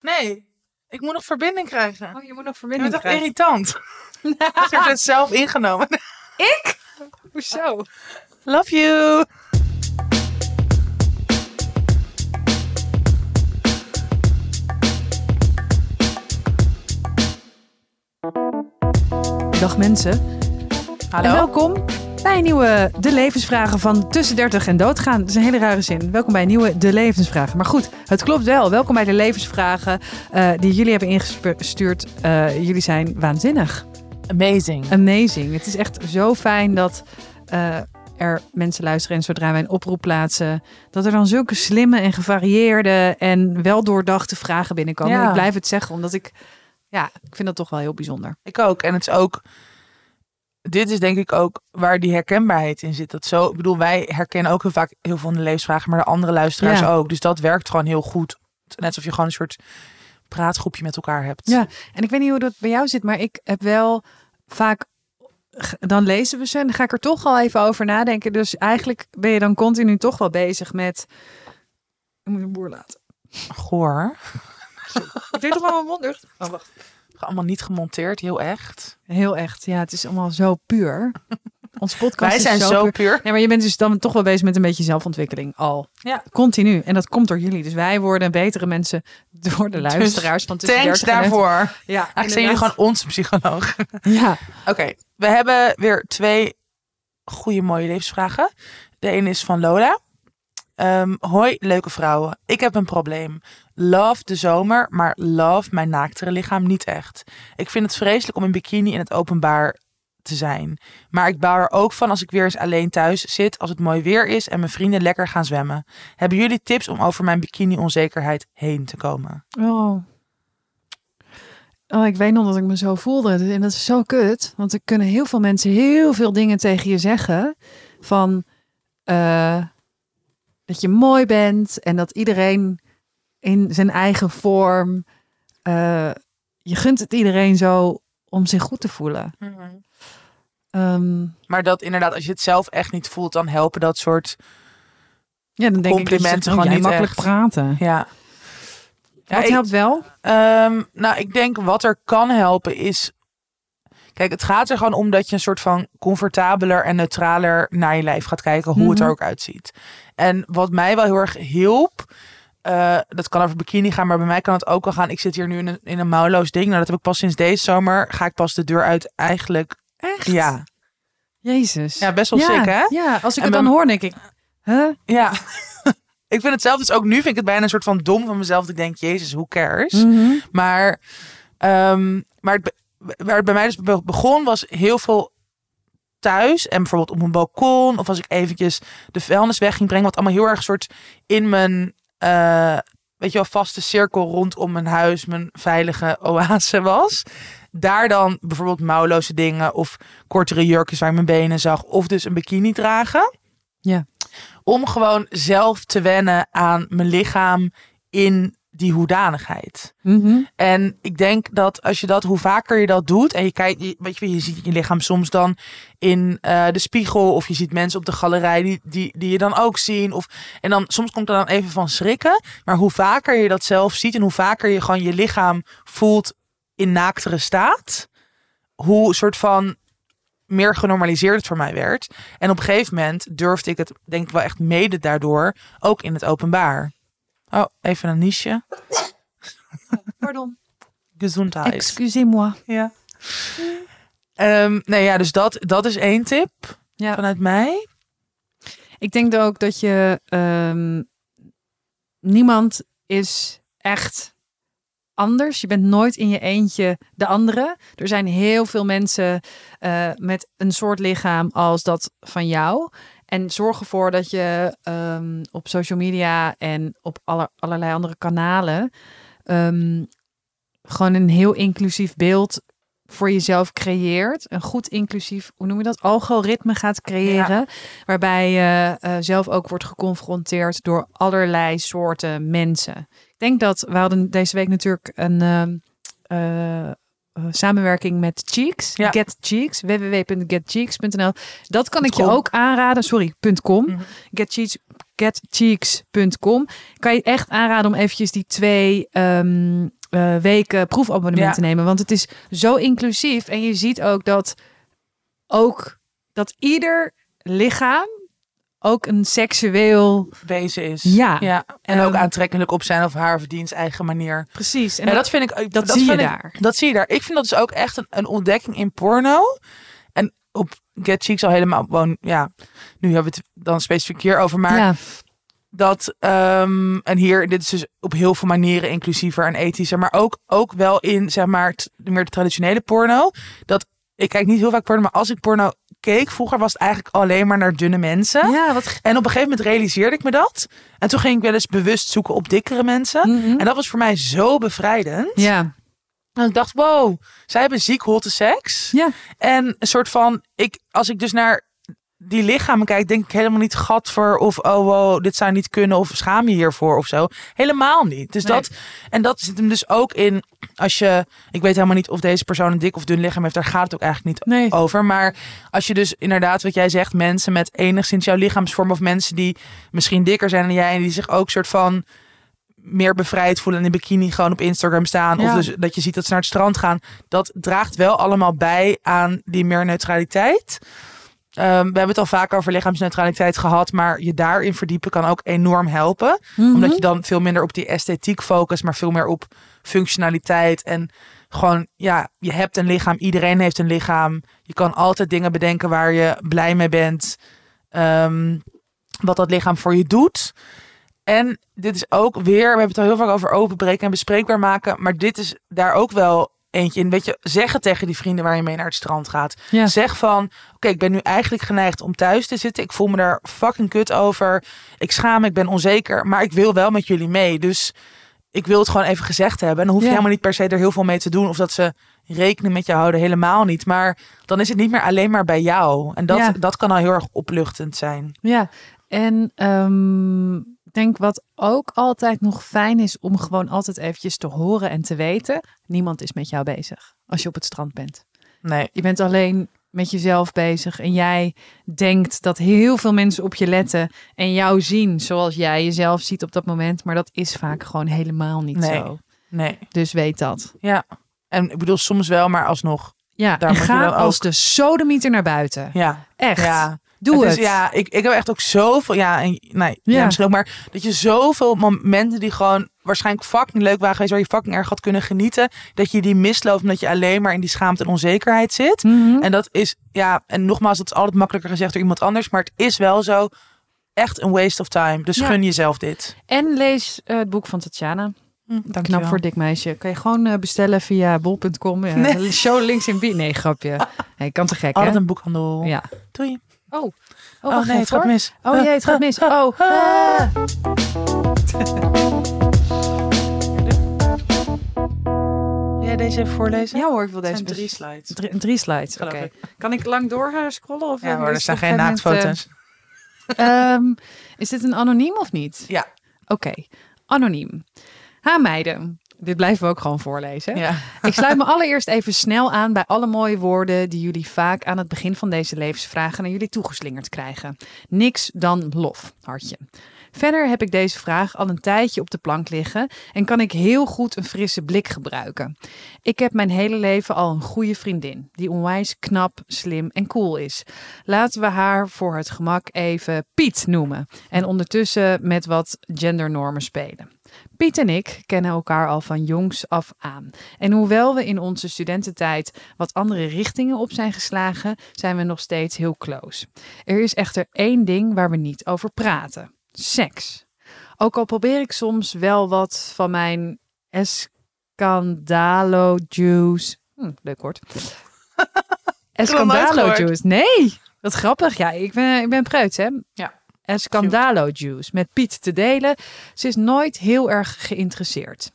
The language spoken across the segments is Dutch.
Nee, ik moet nog verbinding krijgen. Oh, je moet nog Je verbinding bent echt irritant. Je hebt het zelf ingenomen. Hoezo? Love you. Dag mensen. Hallo. En welkom bij een nieuwe De Levensvragen van Tussen 30 en Doodgaan. Dat is een hele rare zin. Welkom bij een nieuwe De Levensvragen. Maar goed, het klopt wel. Welkom bij De Levensvragen eh, die jullie hebben ingestuurd. Eh, jullie zijn waanzinnig. Amazing. Amazing. Het is echt zo fijn dat eh, er mensen luisteren. En zodra wij een oproep plaatsen, dat er dan zulke slimme en gevarieerde en wel doordachte vragen binnenkomen. Ja. Ik blijf het zeggen, omdat ik, ja, ik vind dat toch wel heel bijzonder. Ik ook. En het is ook. Dit is denk ik ook waar die herkenbaarheid in zit. Dat zo, ik bedoel, wij herkennen ook heel vaak heel veel van de levensvragen, maar de andere luisteraars Ja. ook. Dus dat werkt gewoon heel goed. Net alsof je gewoon een soort praatgroepje met elkaar hebt. Ja, en ik weet niet hoe dat bij jou zit, maar ik heb wel vaak. Dan lezen we ze en dan ga ik er toch al even over nadenken. Dus eigenlijk ben je dan continu toch wel bezig met. Ik moet een boer laten. Goor. Ik deed toch wel mijn mond dicht? Oh, wacht. Allemaal niet gemonteerd, heel echt. Heel echt, ja, het is allemaal zo puur. Ons podcast Wij is zijn zo puur. puur. Nee, maar je bent dus dan toch wel bezig met een beetje zelfontwikkeling al. Ja. Continu. En dat komt door jullie. Dus wij worden betere mensen door de luisteraars van tussen Thanks 30 en- daarvoor. Ja, Eigenlijk zijn jullie gewoon onze psycholoog. Ja, Oké, we hebben weer twee goede mooie levensvragen. De ene is van Lola. Ehm, hoi, leuke vrouwen. Ik heb een probleem. Love de zomer, maar love mijn naaktere lichaam niet echt. Ik vind het vreselijk om in bikini in het openbaar te zijn. Maar ik bouw er ook van als ik weer eens alleen thuis zit, als het mooi weer is en mijn vrienden lekker gaan zwemmen. Hebben jullie tips om over mijn bikini-onzekerheid heen te komen? Oh. Oh, ik weet nog dat ik me zo voelde. En dat is zo kut. Want er kunnen heel veel mensen heel veel dingen tegen je zeggen. Van eh, dat je mooi bent. En dat iedereen in zijn eigen vorm. eh, je gunt het iedereen zo om zich goed te voelen. Ehm, Maar dat inderdaad, als je het zelf echt niet voelt, dan helpen dat soort ja, dan denk ik dat Complimenten oh, gewoon niet makkelijk echt. praten. Ja. Ja, Wat ik- helpt wel? Ehm, nou, ik denk wat er kan helpen is. Kijk, het gaat er gewoon om dat je een soort van comfortabeler en neutraler naar je lijf gaat kijken, hoe het er Mhm. ook uitziet. En wat mij wel heel erg hielp, eh, dat kan over bikini gaan, maar bij mij kan het ook wel gaan. Ik zit hier nu in een, in een mouwloos ding. Nou, dat heb ik pas sinds deze zomer. Ga ik pas de deur uit eigenlijk. Echt? Ja, Jezus. ja best wel ja, sick, hè? Ja, als ik En het dan hoor, denk ik... Huh? Ja. ik vind het zelf dus ook nu, vind ik het bijna een soort van dom van mezelf. Dat ik denk, jezus, hoe cares? Mhm. Maar, ehm, maar het, waar het bij mij dus be- begon was heel veel thuis. En bijvoorbeeld op een balkon. Of als ik eventjes de vuilnis weg ging brengen. Wat allemaal heel erg soort in mijn, eh, weet je wel, vaste cirkel rondom mijn huis. Mijn veilige oase was. Daar dan bijvoorbeeld mouwloze dingen. Of kortere jurkjes waar ik mijn benen zag. Of dus een bikini dragen. Ja. Om gewoon zelf te wennen aan mijn lichaam in die hoedanigheid. Mhm. En ik denk dat als je dat, hoe vaker je dat doet, en je kijkt, je- weet je, je ziet je lichaam soms dan in eh, de spiegel, of je ziet mensen op de galerij die, die, die je dan ook zien. Of, en dan soms komt er dan even van schrikken. Maar hoe vaker je dat zelf ziet en hoe vaker je gewoon je lichaam voelt in naaktere staat, hoe soort van meer genormaliseerd het voor mij werd. En op een gegeven moment durfde ik het, denk ik wel echt mede daardoor, ook in het openbaar. Oh, even een niche. Pardon. Gezondheid. Excusez-moi. Ja. Ehm, nee, ja, dus dat, dat is één tip Ja. vanuit mij. Ik denk ook dat je... ehm, niemand is echt anders. Je bent nooit in je eentje de andere. Er zijn heel veel mensen eh, met een soort lichaam als dat van jou. En zorg ervoor dat je ehm, op social media en op alle, allerlei andere kanalen... ehm, gewoon een heel inclusief beeld voor jezelf creëert. Een goed inclusief, hoe noem je dat, algoritme gaat creëren. Waarbij je eh, zelf ook wordt geconfronteerd door allerlei soorten mensen. Ik denk dat, we hadden deze week natuurlijk een ehm, eh, eh, samenwerking met Cheeks. Ja. Get Cheeks, www.getcheeks.nl. Dat kan ik je ook aanraden. Sorry, .com. Mhm. Get Cheeks, getcheeks.com. Kan je echt aanraden om eventjes die twee ehm, eh, weken proefabonnement Ja. te nemen. Want het is zo inclusief. En je ziet ook dat ook dat ieder lichaam ook een seksueel... Wezen is. Ja. ja. En ook Ehm, aantrekkelijk op zijn of haar verdiens eigen manier. Precies. En dat, dat vind ik. dat zie je ik- daar. dat zie je daar. Ik vind dat dus ook echt een, een ontdekking in porno. En op Get Cheeks al helemaal gewoon. Ja, nu hebben we het dan specifiek hier over. Maar ja. dat. ehm, en hier, dit is dus op heel veel manieren inclusiever en ethischer. Maar ook, ook wel in, zeg maar, t- meer de traditionele porno. Dat ik kijk niet heel vaak porno, maar als ik porno keek, vroeger was het eigenlijk alleen maar naar dunne mensen. ja, wat... En op een gegeven moment realiseerde ik me dat. En toen ging ik wel eens bewust zoeken op dikkere mensen. Mhm. En dat was voor mij zo bevrijdend. Ja. En ik dacht, wow, zij hebben ziek hotte seks. Ja. En een soort van, ik, als ik dus naar die lichamen kijk, denk ik helemaal niet gadver of oh wow, dit zou niet kunnen of schaam je hiervoor of zo. Helemaal niet. Dus Nee. dat, en dat zit hem dus ook in, als je, ik weet helemaal niet of deze persoon een dik of dun lichaam heeft, daar gaat het ook eigenlijk niet Nee. over. Maar als je dus inderdaad, wat jij zegt, mensen met enigszins jouw lichaamsvorm of mensen die misschien dikker zijn dan jij en die zich ook soort van meer bevrijd voelen en in bikini gewoon op Instagram staan. Ja. Of dus dat je ziet dat ze naar het strand gaan. Dat draagt wel allemaal bij aan die meer neutraliteit. Ehm, we hebben het al vaak over lichaamsneutraliteit gehad, maar je daarin verdiepen kan ook enorm helpen. Mhm. Omdat je dan veel minder op die esthetiek focust, maar veel meer op functionaliteit. En gewoon, ja, je hebt een lichaam, iedereen heeft een lichaam. Je kan altijd dingen bedenken waar je blij mee bent. Ehm, wat dat lichaam voor je doet. En dit is ook weer, we hebben het al heel vaak over openbreken en bespreekbaar maken. Maar dit is daar ook wel eentje in. Weet je, zeggen tegen die vrienden waar je mee naar het strand gaat. Ja. Zeg van, oké, ik ben nu eigenlijk geneigd om thuis te zitten. Ik voel me daar fucking kut over. Ik schaam me, ik ben onzeker. Maar ik wil wel met jullie mee. Dus ik wil het gewoon even gezegd hebben. En dan hoef je Ja. helemaal niet per se er heel veel mee te doen. Of dat ze rekening met je houden, helemaal niet. Maar dan is het niet meer alleen maar bij jou. En dat, Ja. dat kan al heel erg opluchtend zijn. Ja, en ehm, ik denk wat ook altijd nog fijn is om gewoon altijd eventjes te horen en te weten. Niemand is met jou bezig als je op het strand bent. Nee. Je bent alleen met jezelf bezig en jij denkt dat heel veel mensen op je letten en jou zien zoals jij jezelf ziet op dat moment. Maar dat is vaak gewoon helemaal niet Nee. zo. Nee. Dus weet dat. Ja. En ik bedoel soms wel, maar alsnog. Ja, Daar en ga ook- als de sodemieter naar buiten. Ja. Echt. Ja. Doe het het. is- ja, ik, ik heb echt ook zoveel. Ja, en, nee, ja. Ja. misschien ook, maar dat je zoveel momenten die gewoon waarschijnlijk fucking leuk waren geweest, waar je fucking erg had kunnen genieten, dat je die misloopt omdat je alleen maar in die schaamte en onzekerheid zit. Mhm. En dat is, ja, en nogmaals, dat is altijd makkelijker gezegd door iemand anders, maar het is wel zo echt een waste of time. Dus Ja. gun jezelf dit. En lees eh, het boek van Tatjana. Dank Knap voor dik meisje. Kan je gewoon eh, bestellen via bol.com. Ja. Nee. Show links in bio. Nee, grapje. Nee, kan te gek, hè? Altijd een boekhandel. Ja. Doei. Oh, oh, Oh, wacht nee, het gaat mis. Oh jee, het gaat mis. Oh. Ah. Wil jij deze even voorlezen? Ja hoor, ik wil deze zijn drie slides. Drie, drie slides. Oké. Kan ik lang door scrollen? Of Ja hoor, er zijn het geen naaktfoto's. eh, ehm, is dit een anoniem of niet? Ja. Oké, anoniem. Ha meiden. Dit blijven we ook gewoon voorlezen. Ja. Ik sluit me allereerst even snel aan bij alle mooie woorden die jullie vaak aan het begin van deze levensvragen naar jullie toegeslingerd krijgen. Niks dan lof, hartje. Verder heb ik deze vraag al een tijdje op de plank liggen en kan ik heel goed een frisse blik gebruiken. Ik heb mijn hele leven al een goede vriendin die onwijs knap, slim en cool is. Laten we haar voor het gemak even Piet noemen en ondertussen met wat gendernormen spelen. Piet en ik kennen elkaar al van jongs af aan. En hoewel we in onze studententijd wat andere richtingen op zijn geslagen, zijn we nog steeds heel close. Er is echter één ding waar we niet over praten: seks. Ook al probeer ik soms wel wat van mijn escandalo juice. Hm, leuk woord. escandalo juice. Nee, wat grappig. Ja, ik ben, ik ben preuts, hè? Ja. Escandalo juice met Piet te delen. Ze is nooit heel erg geïnteresseerd.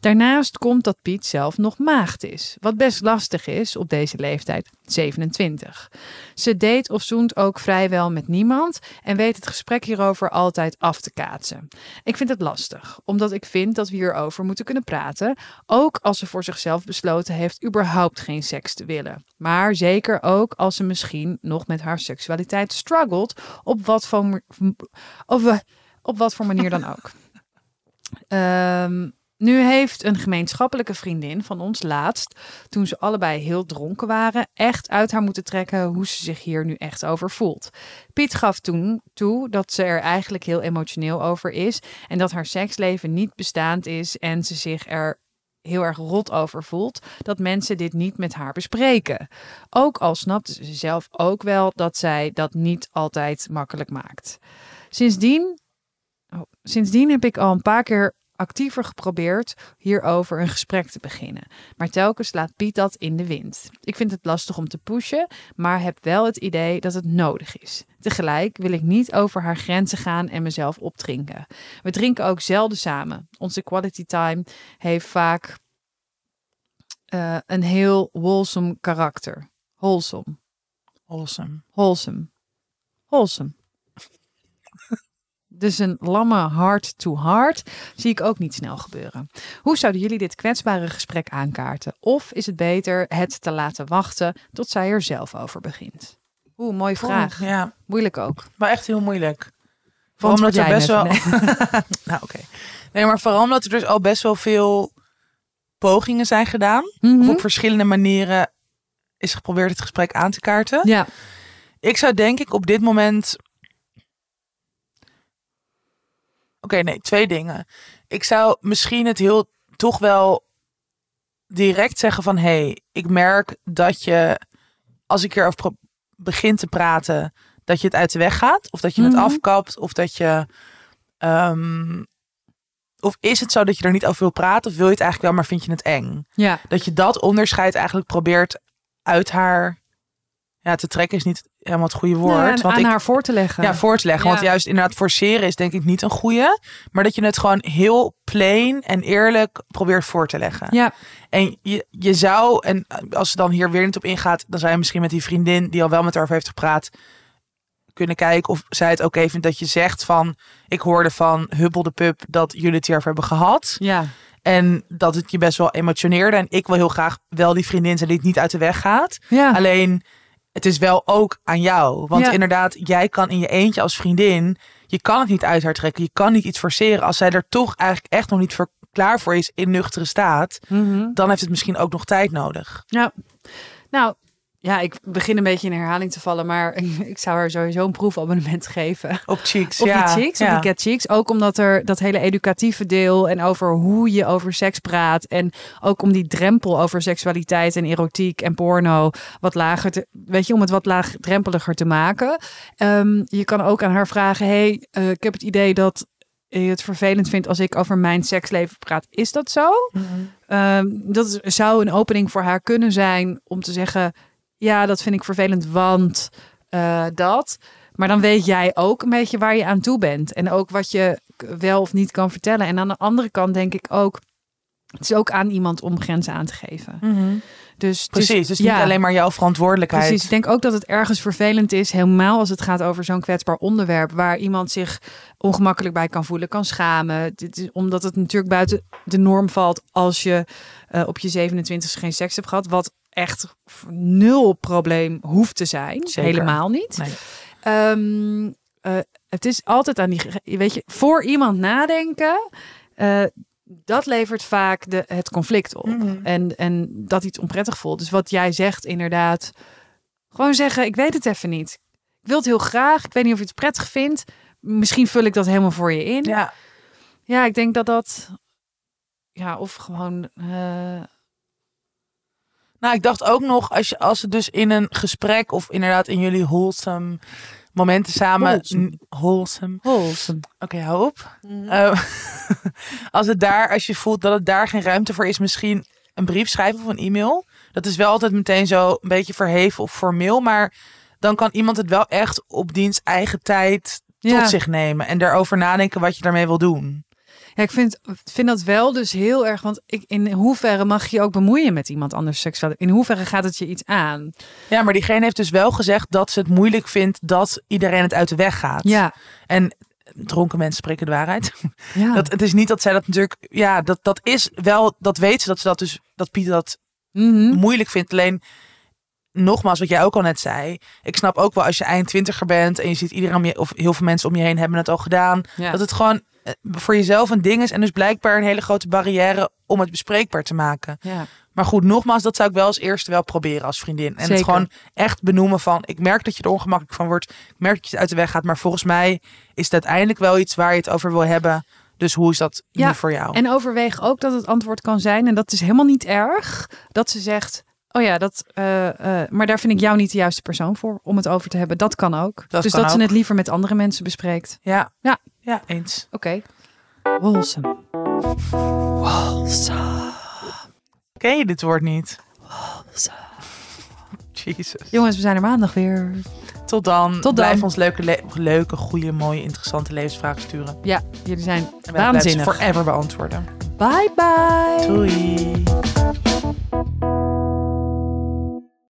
Daarnaast komt dat Piet zelf nog maagd is, wat best lastig is op deze leeftijd, 27. Ze date of zoent ook vrijwel met niemand en weet het gesprek hierover altijd af te kaatsen. Ik vind het lastig, omdat ik vind dat we hierover moeten kunnen praten, ook als ze voor zichzelf besloten heeft überhaupt geen seks te willen. Maar zeker ook als ze misschien nog met haar seksualiteit struggelt, op wat voor, of, Op wat voor manier dan ook. Ehm, nu heeft een gemeenschappelijke vriendin van ons laatst, toen ze allebei heel dronken waren, echt uit haar moeten trekken hoe ze zich hier nu echt over voelt. Piet gaf toen toe dat ze er eigenlijk heel emotioneel over is en dat haar seksleven niet bestaand is en ze zich er heel erg rot over voelt dat mensen dit niet met haar bespreken. Ook al snapte ze zelf ook wel dat zij dat niet altijd makkelijk maakt. Sindsdien, oh, sindsdien heb ik al een paar keer actiever geprobeerd hierover een gesprek te beginnen. Maar telkens laat Piet dat in de wind. Ik vind het lastig om te pushen, maar heb wel het idee dat het nodig is. Tegelijk wil ik niet over haar grenzen gaan en mezelf opdrinken. We drinken ook zelden samen. Onze quality time heeft vaak uh, een heel wholesome karakter. Wholesome. Wholesome. Wholesome. Wholesome. Dus een lamme hard to hard zie ik ook niet snel gebeuren. Hoe zouden jullie dit kwetsbare gesprek aankaarten? Of is het beter het te laten wachten tot zij er zelf over begint? Oeh, mooie vraag. ja. Moeilijk ook. Maar echt heel moeilijk. Vooral omdat er best wel. nou, oké. Nee, maar vooral omdat er dus al best wel veel pogingen zijn gedaan. Mhm. Of op verschillende manieren is geprobeerd het gesprek aan te kaarten. Ja. Ik zou denk ik op dit moment. Oké, nee, twee dingen. Ik zou misschien het heel toch wel direct zeggen van hé, hey, ik merk dat je als ik erover pro- begin te praten, dat je het uit de weg gaat. Of dat je Mhm. het afkapt. Of dat je. ehm, of is het zo dat je er niet over wil praten? Of wil je het eigenlijk wel, maar vind je het eng? Ja. Dat je dat onderscheid eigenlijk probeert uit haar ja, te trekken, is niet helemaal het goede woord. Nee, aan want aan ik, haar voor te leggen. ja, voor te leggen. Ja. Want juist inderdaad forceren is denk ik niet een goede. Maar dat je het gewoon heel plain en eerlijk probeert voor te leggen. ja. En je, je zou, en als ze dan hier weer niet op ingaat, dan zou je misschien met die vriendin die al wel met haar over heeft gepraat, kunnen kijken of zij het oké vindt dat je zegt van, ik hoorde van Hubbel de Pub dat jullie het hierover hebben gehad. ja. En dat het je best wel emotioneerde. En ik wil heel graag wel die vriendin zijn die het niet uit de weg gaat. Ja. Alleen, het is wel ook aan jou. Want Ja. inderdaad, jij kan in je eentje als vriendin, je kan het niet uit haar trekken. Je kan niet iets forceren. Als zij er toch eigenlijk echt nog niet voor klaar voor is in nuchtere staat, Mhm. dan heeft het misschien ook nog tijd nodig. Ja, nou, ja, ik begin een beetje in herhaling te vallen, maar ik zou haar sowieso een proefabonnement geven. Op cheeks, Op ja. die chicks, ja. op die get chicks. Ook omdat er dat hele educatieve deel en over hoe je over seks praat. En ook om die drempel over seksualiteit en erotiek en porno wat lager te, weet je, om het wat laagdrempeliger te maken. Ehm, je kan ook aan haar vragen, hey, eh, ik heb het idee dat je het vervelend vindt als ik over mijn seksleven praat. Is dat zo? Mhm. Ehm, dat zou een opening voor haar kunnen zijn om te zeggen: Ja, dat vind ik vervelend, want eh, dat. Maar dan weet jij ook een beetje waar je aan toe bent. En ook wat je wel of niet kan vertellen. En aan de andere kant denk ik ook. Het is ook aan iemand om grenzen aan te geven. Mhm. Dus, Precies, dus niet ja, alleen maar jouw verantwoordelijkheid. Precies. Ik denk ook dat het ergens vervelend is, helemaal als het gaat over zo'n kwetsbaar onderwerp, waar iemand zich ongemakkelijk bij kan voelen, kan schamen. Dit is, omdat het natuurlijk buiten de norm valt als je eh, op je 27 geen seks hebt gehad, wat echt nul probleem hoeft te zijn. Zeker. Helemaal niet. Nee. Ehm, eh, het is altijd aan die, weet je, voor iemand nadenken. eh, dat levert vaak de, het conflict op. Mhm. En, en dat iets onprettig voelt. Dus wat jij zegt, inderdaad. Gewoon zeggen, ik weet het even niet. Ik wil het heel graag. Ik weet niet of je het prettig vindt. Misschien vul ik dat helemaal voor je in. Ja, Ja, ik denk dat dat... Ja, of gewoon... eh, Nou, ik dacht ook nog, als, je, als het dus in een gesprek of inderdaad in jullie wholesome momenten samen... Wholesome. wholesome. wholesome. Oké, hou op. Eh, als het daar, als je voelt dat het daar geen ruimte voor is, misschien een brief schrijven of een e-mail. Dat is wel altijd meteen zo een beetje verheven of formeel, maar dan kan iemand het wel echt op diens eigen tijd tot Ja. zich nemen en daarover nadenken wat je daarmee wil doen. Ja, ik vind, vind dat wel dus heel erg. Want ik, in hoeverre mag je ook bemoeien met iemand anders seksueel? In hoeverre gaat het je iets aan? Ja, maar diegene heeft dus wel gezegd dat ze het moeilijk vindt dat iedereen het uit de weg gaat. Ja, En dronken mensen spreken de waarheid. ja. Dat, het is niet dat zij dat natuurlijk, ja, dat, dat is wel, dat weet ze dat ze dat dus, dat Piet dat Mhm. moeilijk vindt. Alleen nogmaals, wat jij ook al net zei. Ik snap ook wel als je eind twintiger bent en je ziet iedereen om je, of heel veel mensen om je heen hebben het al gedaan. Ja. Dat het gewoon voor jezelf een ding is. En dus blijkbaar een hele grote barrière om het bespreekbaar te maken. ja. Maar goed, nogmaals, dat zou ik wel als eerste wel proberen als vriendin. En het gewoon echt benoemen van, ik merk dat je er ongemakkelijk van wordt. Ik merk dat je het uit de weg gaat. Maar volgens mij is het uiteindelijk wel iets waar je het over wil hebben. Dus hoe is dat Ja, nu voor jou? En overweeg ook dat het antwoord kan zijn, en dat is helemaal niet erg, dat ze zegt: Oh ja, dat, eh, eh, maar daar vind ik jou niet de juiste persoon voor om het over te hebben. Dat kan ook. Dat dus kan dat ze het liever met andere mensen bespreekt. Ja. Ja. Ja, eens. Oké. Wholesome. Ken je dit woord niet? Jezus. Jongens, we zijn er maandag weer. Tot dan. Tot dan. Blijf ons leuke, le- leuke, goede, mooie, interessante levensvragen sturen. Ja, jullie zijn En wij blijven ze waanzinnig. forever beantwoorden. Bye bye. Doei.